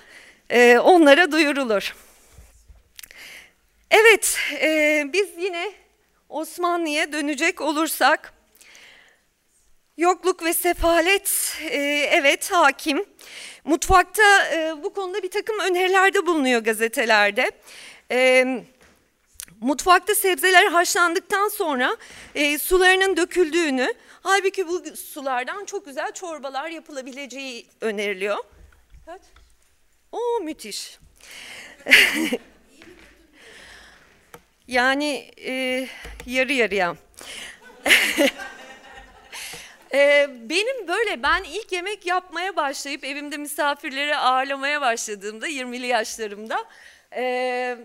e, onlara duyurulur. Evet, e, biz yine Osmanlı'ya dönecek olursak, yokluk ve sefalet e, evet hakim. Mutfakta e, bu konuda bir takım önerilerde bulunuyor gazetelerde. E, mutfakta sebzeler haşlandıktan sonra e, sularının döküldüğünü, halbuki bu sulardan çok güzel çorbalar yapılabileceği öneriliyor. Kaç? Oo müthiş. Yani e, yarı yarıya. E, benim böyle ben ilk yemek yapmaya başlayıp evimde misafirleri ağırlamaya başladığımda 20'li yaşlarımda e,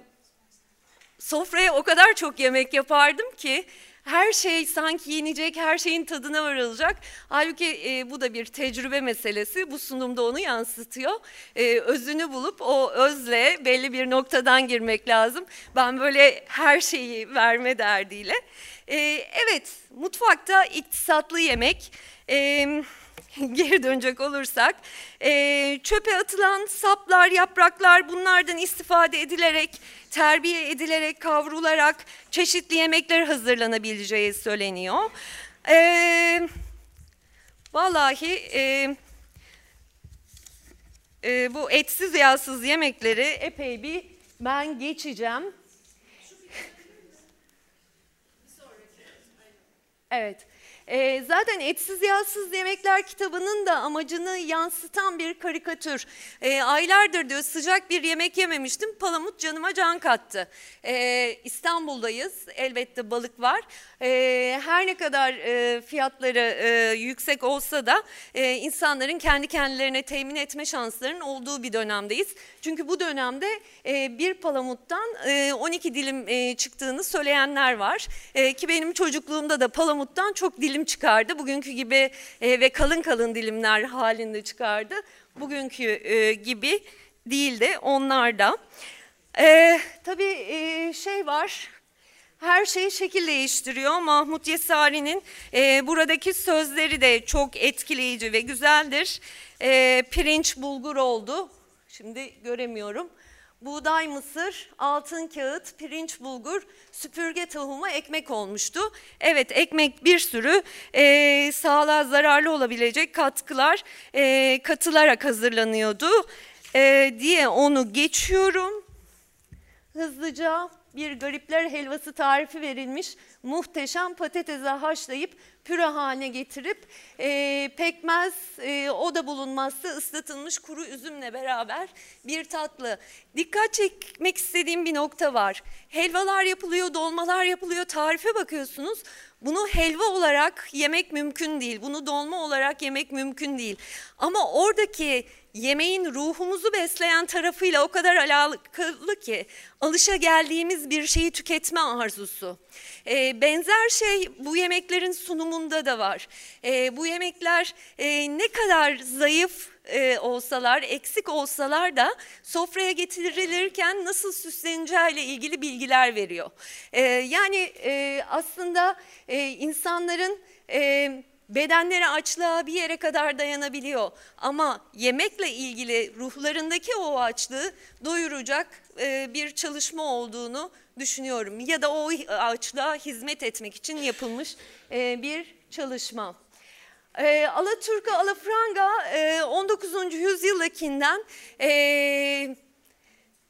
sofraya o kadar çok yemek yapardım ki her şey sanki yenecek, her şeyin tadına varılacak. Halbuki e, bu da bir tecrübe meselesi. Bu sunumda onu yansıtıyor. E, özünü bulup o özle belli bir noktadan girmek lazım. Ben böyle her şeyi verme derdiyle. E, evet, mutfakta iktisatlı yemek. E, geri dönecek olursak e, çöpe atılan saplar, yapraklar bunlardan istifade edilerek, terbiye edilerek, kavrularak çeşitli yemekler hazırlanabileceği söyleniyor. E, vallahi e, bu etsiz yağsız yemekleri epey bir ben geçeceğim. Evet. Ee, zaten etsiz yağsız yemekler kitabının da amacını yansıtan bir karikatür. Ee, aylardır diyor sıcak bir yemek yememiştim. Palamut canıma can kattı. Ee, İstanbul'dayız. Elbette balık var. Ee, her ne kadar e, fiyatları e, yüksek olsa da e, insanların kendi kendilerine temin etme şanslarının olduğu bir dönemdeyiz. Çünkü bu dönemde e, bir palamuttan e, 12 dilim e, çıktığını söyleyenler var. E, ki benim çocukluğumda da palamuttan çok dilim çıkardı. Bugünkü gibi e, ve kalın kalın dilimler halinde çıkardı. Bugünkü e, gibi değildi onlar da. E, tabii e, şey var, her şey şekil değiştiriyor. Mahmut Yesari'nin e, buradaki sözleri de çok etkileyici ve güzeldir. E, pirinç bulgur oldu. Şimdi göremiyorum. Buğday, mısır, altın kağıt, pirinç, bulgur, süpürge tohumu, ekmek olmuştu. Evet ekmek bir sürü e, sağlığa zararlı olabilecek katkılar e, katılarak hazırlanıyordu e, diye onu geçiyorum hızlıca. Bir garipler helvası tarifi verilmiş. Muhteşem patatese haşlayıp püre haline getirip e, pekmez e, o da bulunmazsa ıslatılmış kuru üzümle beraber bir tatlı. Dikkat çekmek istediğim bir nokta var. Helvalar yapılıyor, dolmalar yapılıyor, tarife bakıyorsunuz. Bunu helva olarak yemek mümkün değil. Bunu dolma olarak yemek mümkün değil. Ama oradaki yemeğin ruhumuzu besleyen tarafıyla o kadar alakalı ki alışa geldiğimiz bir şeyi tüketme arzusu. E, benzer şey bu yemeklerin sunumunda da var. E, bu yemekler e, ne kadar zayıf e, olsalar, eksik olsalar da sofraya getirilirken nasıl süsleneceğiyle ilgili bilgiler veriyor. E, yani e, aslında e, insanların... E, Bedenleri açlığa bir yere kadar dayanabiliyor ama yemekle ilgili ruhlarındaki o açlığı doyuracak e, bir çalışma olduğunu düşünüyorum. Ya da o açlığa hizmet etmek için yapılmış e, bir çalışma. E, Alaturka, Alafranga 19. yüzyıldakinden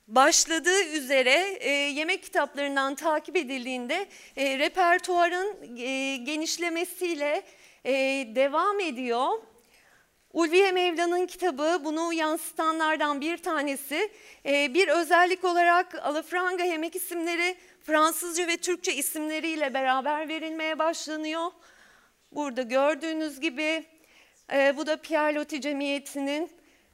başladığı üzere e, yemek kitaplarından takip edildiğinde e, repertuarın e, genişlemesiyle e, devam ediyor. Ulviye Mevla'nın kitabı bunu yansıtanlardan bir tanesi. E, bir özellik olarak alafranga yemek isimleri Fransızca ve Türkçe isimleriyle beraber verilmeye başlanıyor. Burada gördüğünüz gibi e, bu da Pierre Loti Cemiyeti'nin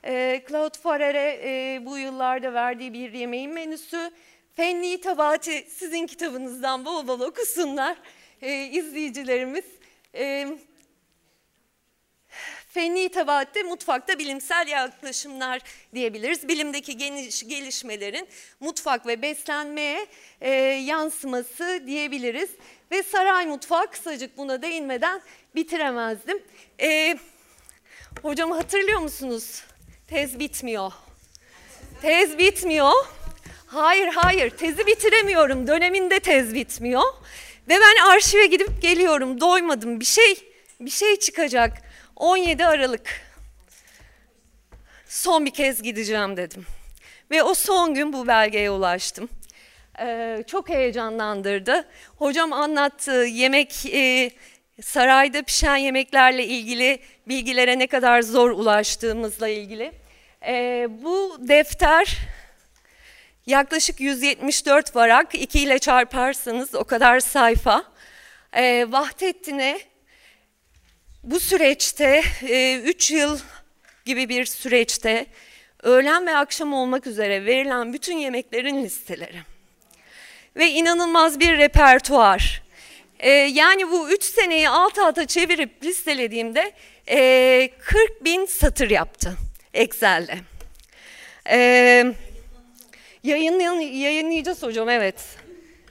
e, Claude Farrer'e e, bu yıllarda verdiği bir yemeğin menüsü. Fenli Tabati sizin kitabınızdan bol bol okusunlar e, izleyicilerimiz. E, Fenli tabaette mutfakta bilimsel yaklaşımlar diyebiliriz. Bilimdeki geniş, gelişmelerin mutfak ve beslenmeye e, yansıması diyebiliriz. Ve saray mutfağı kısacık buna değinmeden bitiremezdim. E, hocam hatırlıyor musunuz? Tez bitmiyor. Tez bitmiyor. Hayır hayır tezi bitiremiyorum. Döneminde tez bitmiyor. Ve ben arşive gidip geliyorum. Doymadım. Bir şey bir şey çıkacak. 17 Aralık son bir kez gideceğim dedim. Ve o son gün bu belgeye ulaştım. Ee, çok heyecanlandırdı. Hocam anlattı yemek e, sarayda pişen yemeklerle ilgili bilgilere ne kadar zor ulaştığımızla ilgili. Ee, bu defter yaklaşık 174 varak, 2 ile çarparsanız o kadar sayfa. Ee, Vahdettin'e bu süreçte 3 e, yıl gibi bir süreçte öğlen ve akşam olmak üzere verilen bütün yemeklerin listeleri ve inanılmaz bir repertuar. E, yani bu 3 seneyi alt alta çevirip listelediğimde e, 40 bin satır yaptı Excel'de. E, yayınlayan, yayınlayacağız hocam evet.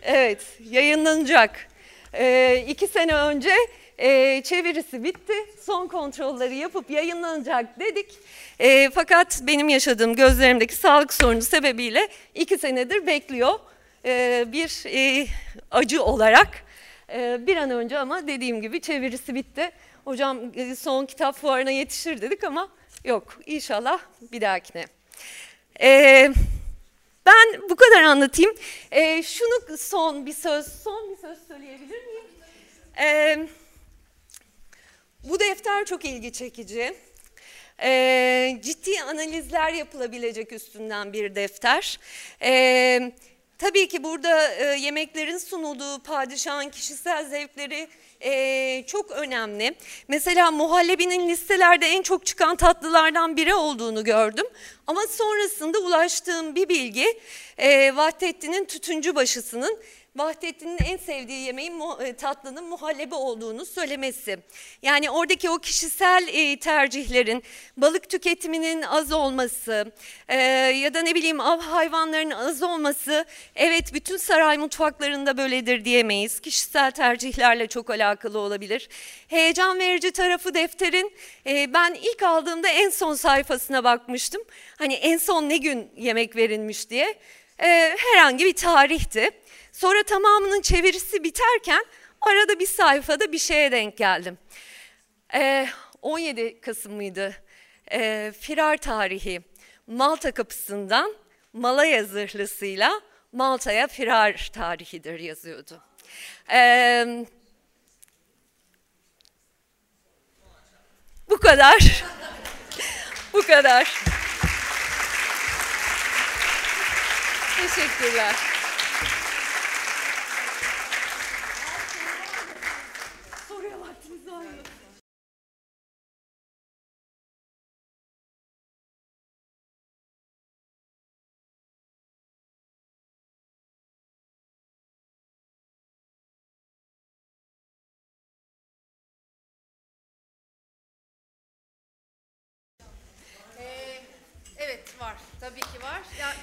Evet yayınlanacak. E, iki sene önce e, çevirisi bitti. Son kontrolleri yapıp yayınlanacak dedik. E, fakat benim yaşadığım gözlerimdeki sağlık sorunu sebebiyle iki senedir bekliyor. E, bir e, acı olarak e, bir an önce ama dediğim gibi çevirisi bitti. Hocam e, son kitap fuarına yetişir dedik ama yok inşallah bir dahakine. E, ben bu kadar anlatayım. E, şunu son bir söz, son bir söz söyleyebilir miyim? Evet. Bu defter çok ilgi çekici. Ee, ciddi analizler yapılabilecek üstünden bir defter. Ee, tabii ki burada e, yemeklerin sunulduğu padişahın kişisel zevkleri e, çok önemli. Mesela muhallebinin listelerde en çok çıkan tatlılardan biri olduğunu gördüm. Ama sonrasında ulaştığım bir bilgi e, Vahdettin'in tütüncü başısının Vahdettin'in en sevdiği yemeğin e, tatlının muhallebi olduğunu söylemesi. Yani oradaki o kişisel e, tercihlerin, balık tüketiminin az olması e, ya da ne bileyim av hayvanlarının az olması evet bütün saray mutfaklarında böyledir diyemeyiz. Kişisel tercihlerle çok alakalı olabilir. Heyecan verici tarafı defterin ben ilk aldığımda en son sayfasına bakmıştım. Hani en son ne gün yemek verilmiş diye. Herhangi bir tarihti. Sonra tamamının çevirisi biterken arada bir sayfada bir şeye denk geldim. Ee, 17 Kasım mıydı? Ee, firar tarihi Malta kapısından Malaya zırhlısıyla Malta'ya firar tarihidir yazıyordu. Ee, bu kadar. bu kadar. Teşekkürler.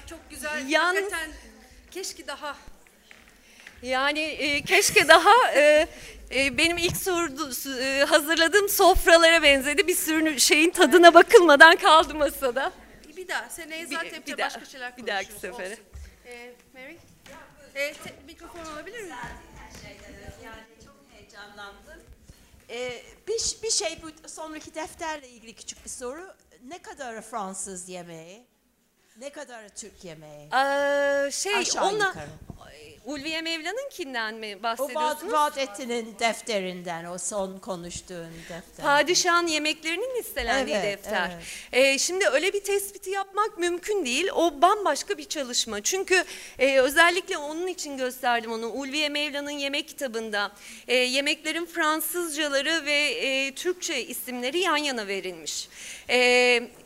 Çok güzel. Yalnız- Hakikaten keşke daha Yani e, keşke daha e, e, benim ilk sordu, e, hazırladığım sofralara benzedi. Bir sürü şeyin tadına bakılmadan kaldı masada. bir daha seneye Bir- zaten bir hepte daha- başka şeyler bir dahaki sefere. Olsun. Ee, Mary? Ee, te- mikrofon alabilir miyim? Yani çok heyecanlandım. Ee, bir, bir şey bu sonraki defterle ilgili küçük bir soru. Ne kadar Fransız yemeği? Ne kadar Türk yemeği? Ee, şey Aşağı onunla yukarı. Ulviye Mevlan'ınkinden mi O bahsediyorsunuz? Vaat, Vaadettin'in defterinden, o son konuştuğun defter. Padişahın yemeklerinin listelendiği Evet, defter. evet. Ee, şimdi öyle bir tespiti yapmak mümkün değil. O bambaşka bir çalışma. Çünkü e, özellikle onun için gösterdim onu. Ulviye Mevlan'ın yemek kitabında e, yemeklerin Fransızcaları ve e, Türkçe isimleri yan yana verilmiş. E,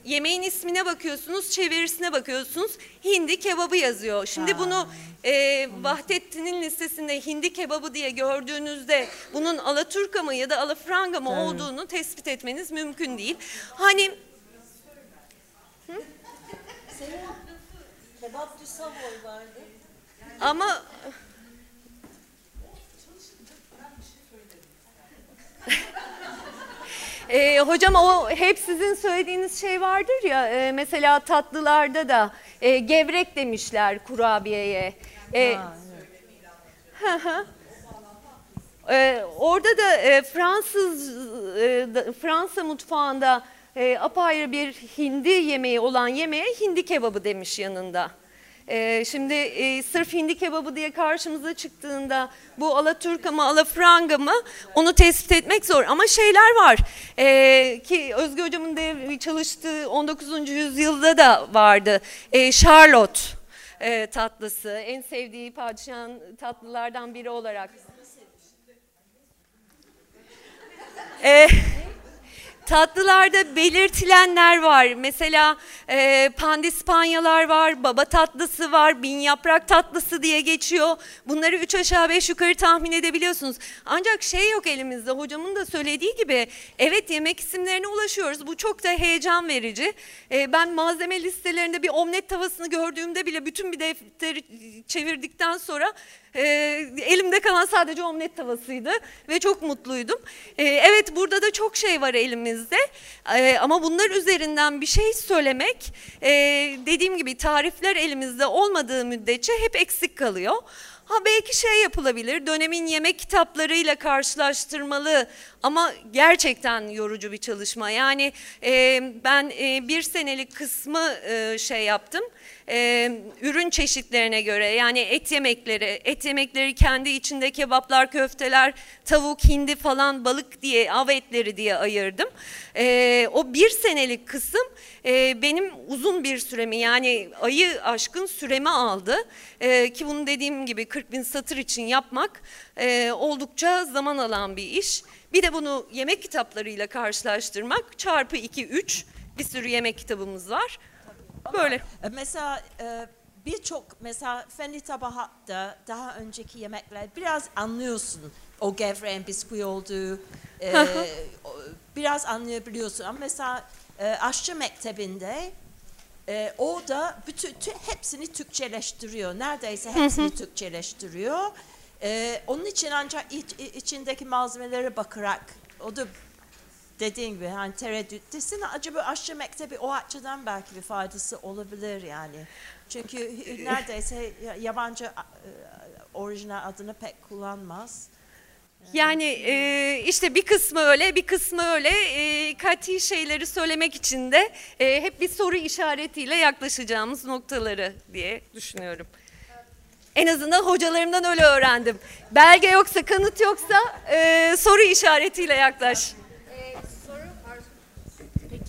yemeğin ismine bakıyorsunuz, çevirisine bakıyorsunuz. Hindi kebabı yazıyor. Şimdi bunu e, Vahdettin'in listesinde hindi kebabı diye gördüğünüzde bunun Alaturka mı ya da Alafranga mı olduğunu tespit etmeniz mümkün değil. Hani Kebap du Savoy vardı. ama Ee, hocam o hep sizin söylediğiniz şey vardır ya e, mesela tatlılarda da e, gevrek demişler kurabiyeye. E, Ha, Ee, orada da e, Fransız e, Fransa mutfağında e, apayrı bir hindi yemeği olan yemeğe hindi kebabı demiş yanında. E, şimdi e, sırf hindi kebabı diye karşımıza çıktığında bu Alaturka mı Alafranga mı onu tespit etmek zor. Ama şeyler var e, ki Özgü Hocam'ın de çalıştığı 19. yüzyılda da vardı. E, Charlotte e, tatlısı. En sevdiği padişahın tatlılardan biri olarak. E, tatlılarda belirtilenler var. Mesela e, pandispanyalar var, baba tatlısı var, bin yaprak tatlısı diye geçiyor. Bunları üç aşağı beş yukarı tahmin edebiliyorsunuz. Ancak şey yok elimizde hocamın da söylediği gibi evet yemek isimlerine ulaşıyoruz. Bu çok da heyecan verici. E, ben malzeme listelerinde bir omlet tavasını gördüğümde bile bütün bir defteri çevirdikten sonra e, elimde kalan sadece omlet tavasıydı ve çok mutluydum. E, evet burada da çok şey var elimizde E, ama bunlar üzerinden bir şey söylemek e, dediğim gibi tarifler elimizde olmadığı müddetçe hep eksik kalıyor. Ha belki şey yapılabilir, dönemin yemek kitaplarıyla karşılaştırmalı ama gerçekten yorucu bir çalışma. Yani e, ben e, bir senelik kısmı e, şey yaptım, e, ürün çeşitlerine göre yani et yemekleri, et yemekleri kendi içinde kebaplar, köfteler, tavuk, hindi falan, balık diye, av etleri diye ayırdım. E, o bir senelik kısım e, benim uzun bir süremi yani ayı aşkın süremi aldı. E, ki bunu dediğim gibi 40 bin satır için yapmak e, oldukça zaman alan bir iş. Bir de bunu yemek kitaplarıyla karşılaştırmak çarpı 2-3 bir sürü yemek kitabımız var. Böyle. E, Mesela e, birçok mesela Fendi Tabahat'ta daha önceki yemekler biraz anlıyorsun. O gevreğin bisküvi olduğu e, biraz anlayabiliyorsun. Ama mesela e, aşçı mektebinde e, o da bütün tü- hepsini Türkçeleştiriyor. Neredeyse hepsini Türkçeleştiriyor. E, onun için ancak iç- içindeki malzemelere bakarak o da dediğin gibi hani tereddüttesin. Acaba aşçı mektebi o açıdan belki bir faydası olabilir yani. Çünkü neredeyse ya- yabancı e, orijinal adını pek kullanmaz. Yani e, işte bir kısmı öyle, bir kısmı öyle. E, kati şeyleri söylemek için de e, hep bir soru işaretiyle yaklaşacağımız noktaları diye düşünüyorum. En azından hocalarımdan öyle öğrendim. Belge yoksa, kanıt yoksa e, soru işaretiyle yaklaş.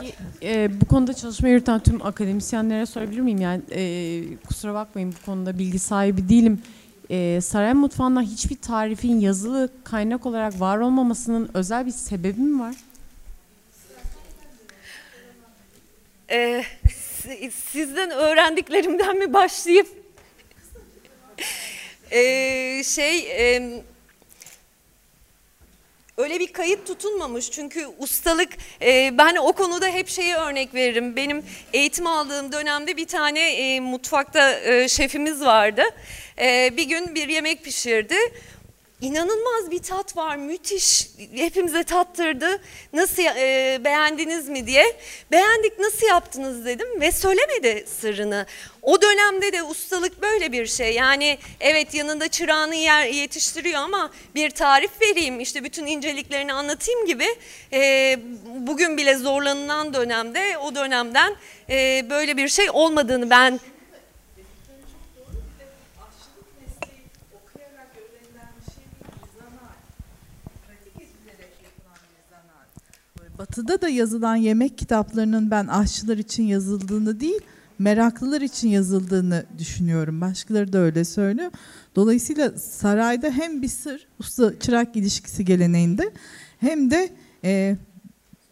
Peki e, bu konuda çalışma yürüten tüm akademisyenlere sorabilir miyim? Yani e, kusura bakmayın bu konuda bilgi sahibi değilim. E, saray mutfağından hiçbir tarifin yazılı kaynak olarak var olmamasının özel bir sebebi mi var? Ee, si- sizden öğrendiklerimden mi başlayayım? Ee, şey, em, öyle bir kayıt tutunmamış çünkü ustalık, e, ben o konuda hep şeye örnek veririm. Benim eğitim aldığım dönemde bir tane e, mutfakta e, şefimiz vardı. E, bir gün bir yemek pişirdi. İnanılmaz bir tat var, müthiş. Hepimize tattırdı. Nasıl e, beğendiniz mi diye. Beğendik, nasıl yaptınız dedim ve söylemedi sırrını. O dönemde de ustalık böyle bir şey. Yani evet yanında çırağını yer yetiştiriyor ama bir tarif vereyim, işte bütün inceliklerini anlatayım gibi. e, bugün bile zorlanılan dönemde, o dönemden e, böyle bir şey olmadığını ben aşçılık mesleği okuyarak öğrenilen bir şey değil, bir zanaat. Pratik edilerek yapılan bir zanaat. Batı'da da yazılan yemek kitaplarının ben aşçılar için yazıldığını değil, meraklılar için yazıldığını düşünüyorum. Başkaları da öyle söylüyor. Dolayısıyla sarayda hem bir sır, usta-çırak ilişkisi geleneğinde hem de e,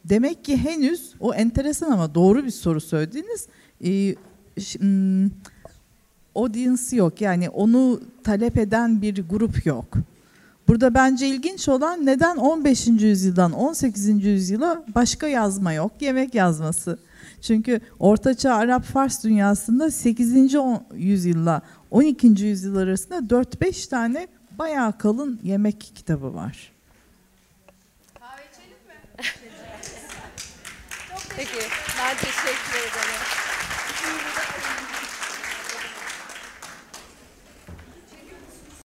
demek ki henüz o enteresan ama doğru bir soru söylediğiniz e, ş- hmm, audience yok. Yani onu talep eden bir grup yok. Burada bence ilginç olan neden 15. yüzyıldan 18. yüzyıla başka yazma yok, yemek yazması. Çünkü Ortaçağ Arap-Fars dünyasında 8. on- yüzyılla 12. yüzyıl arasında 4-5 tane bayağı kalın yemek kitabı var. Kahve içelim mi? Peki, ben teşekkür ederim.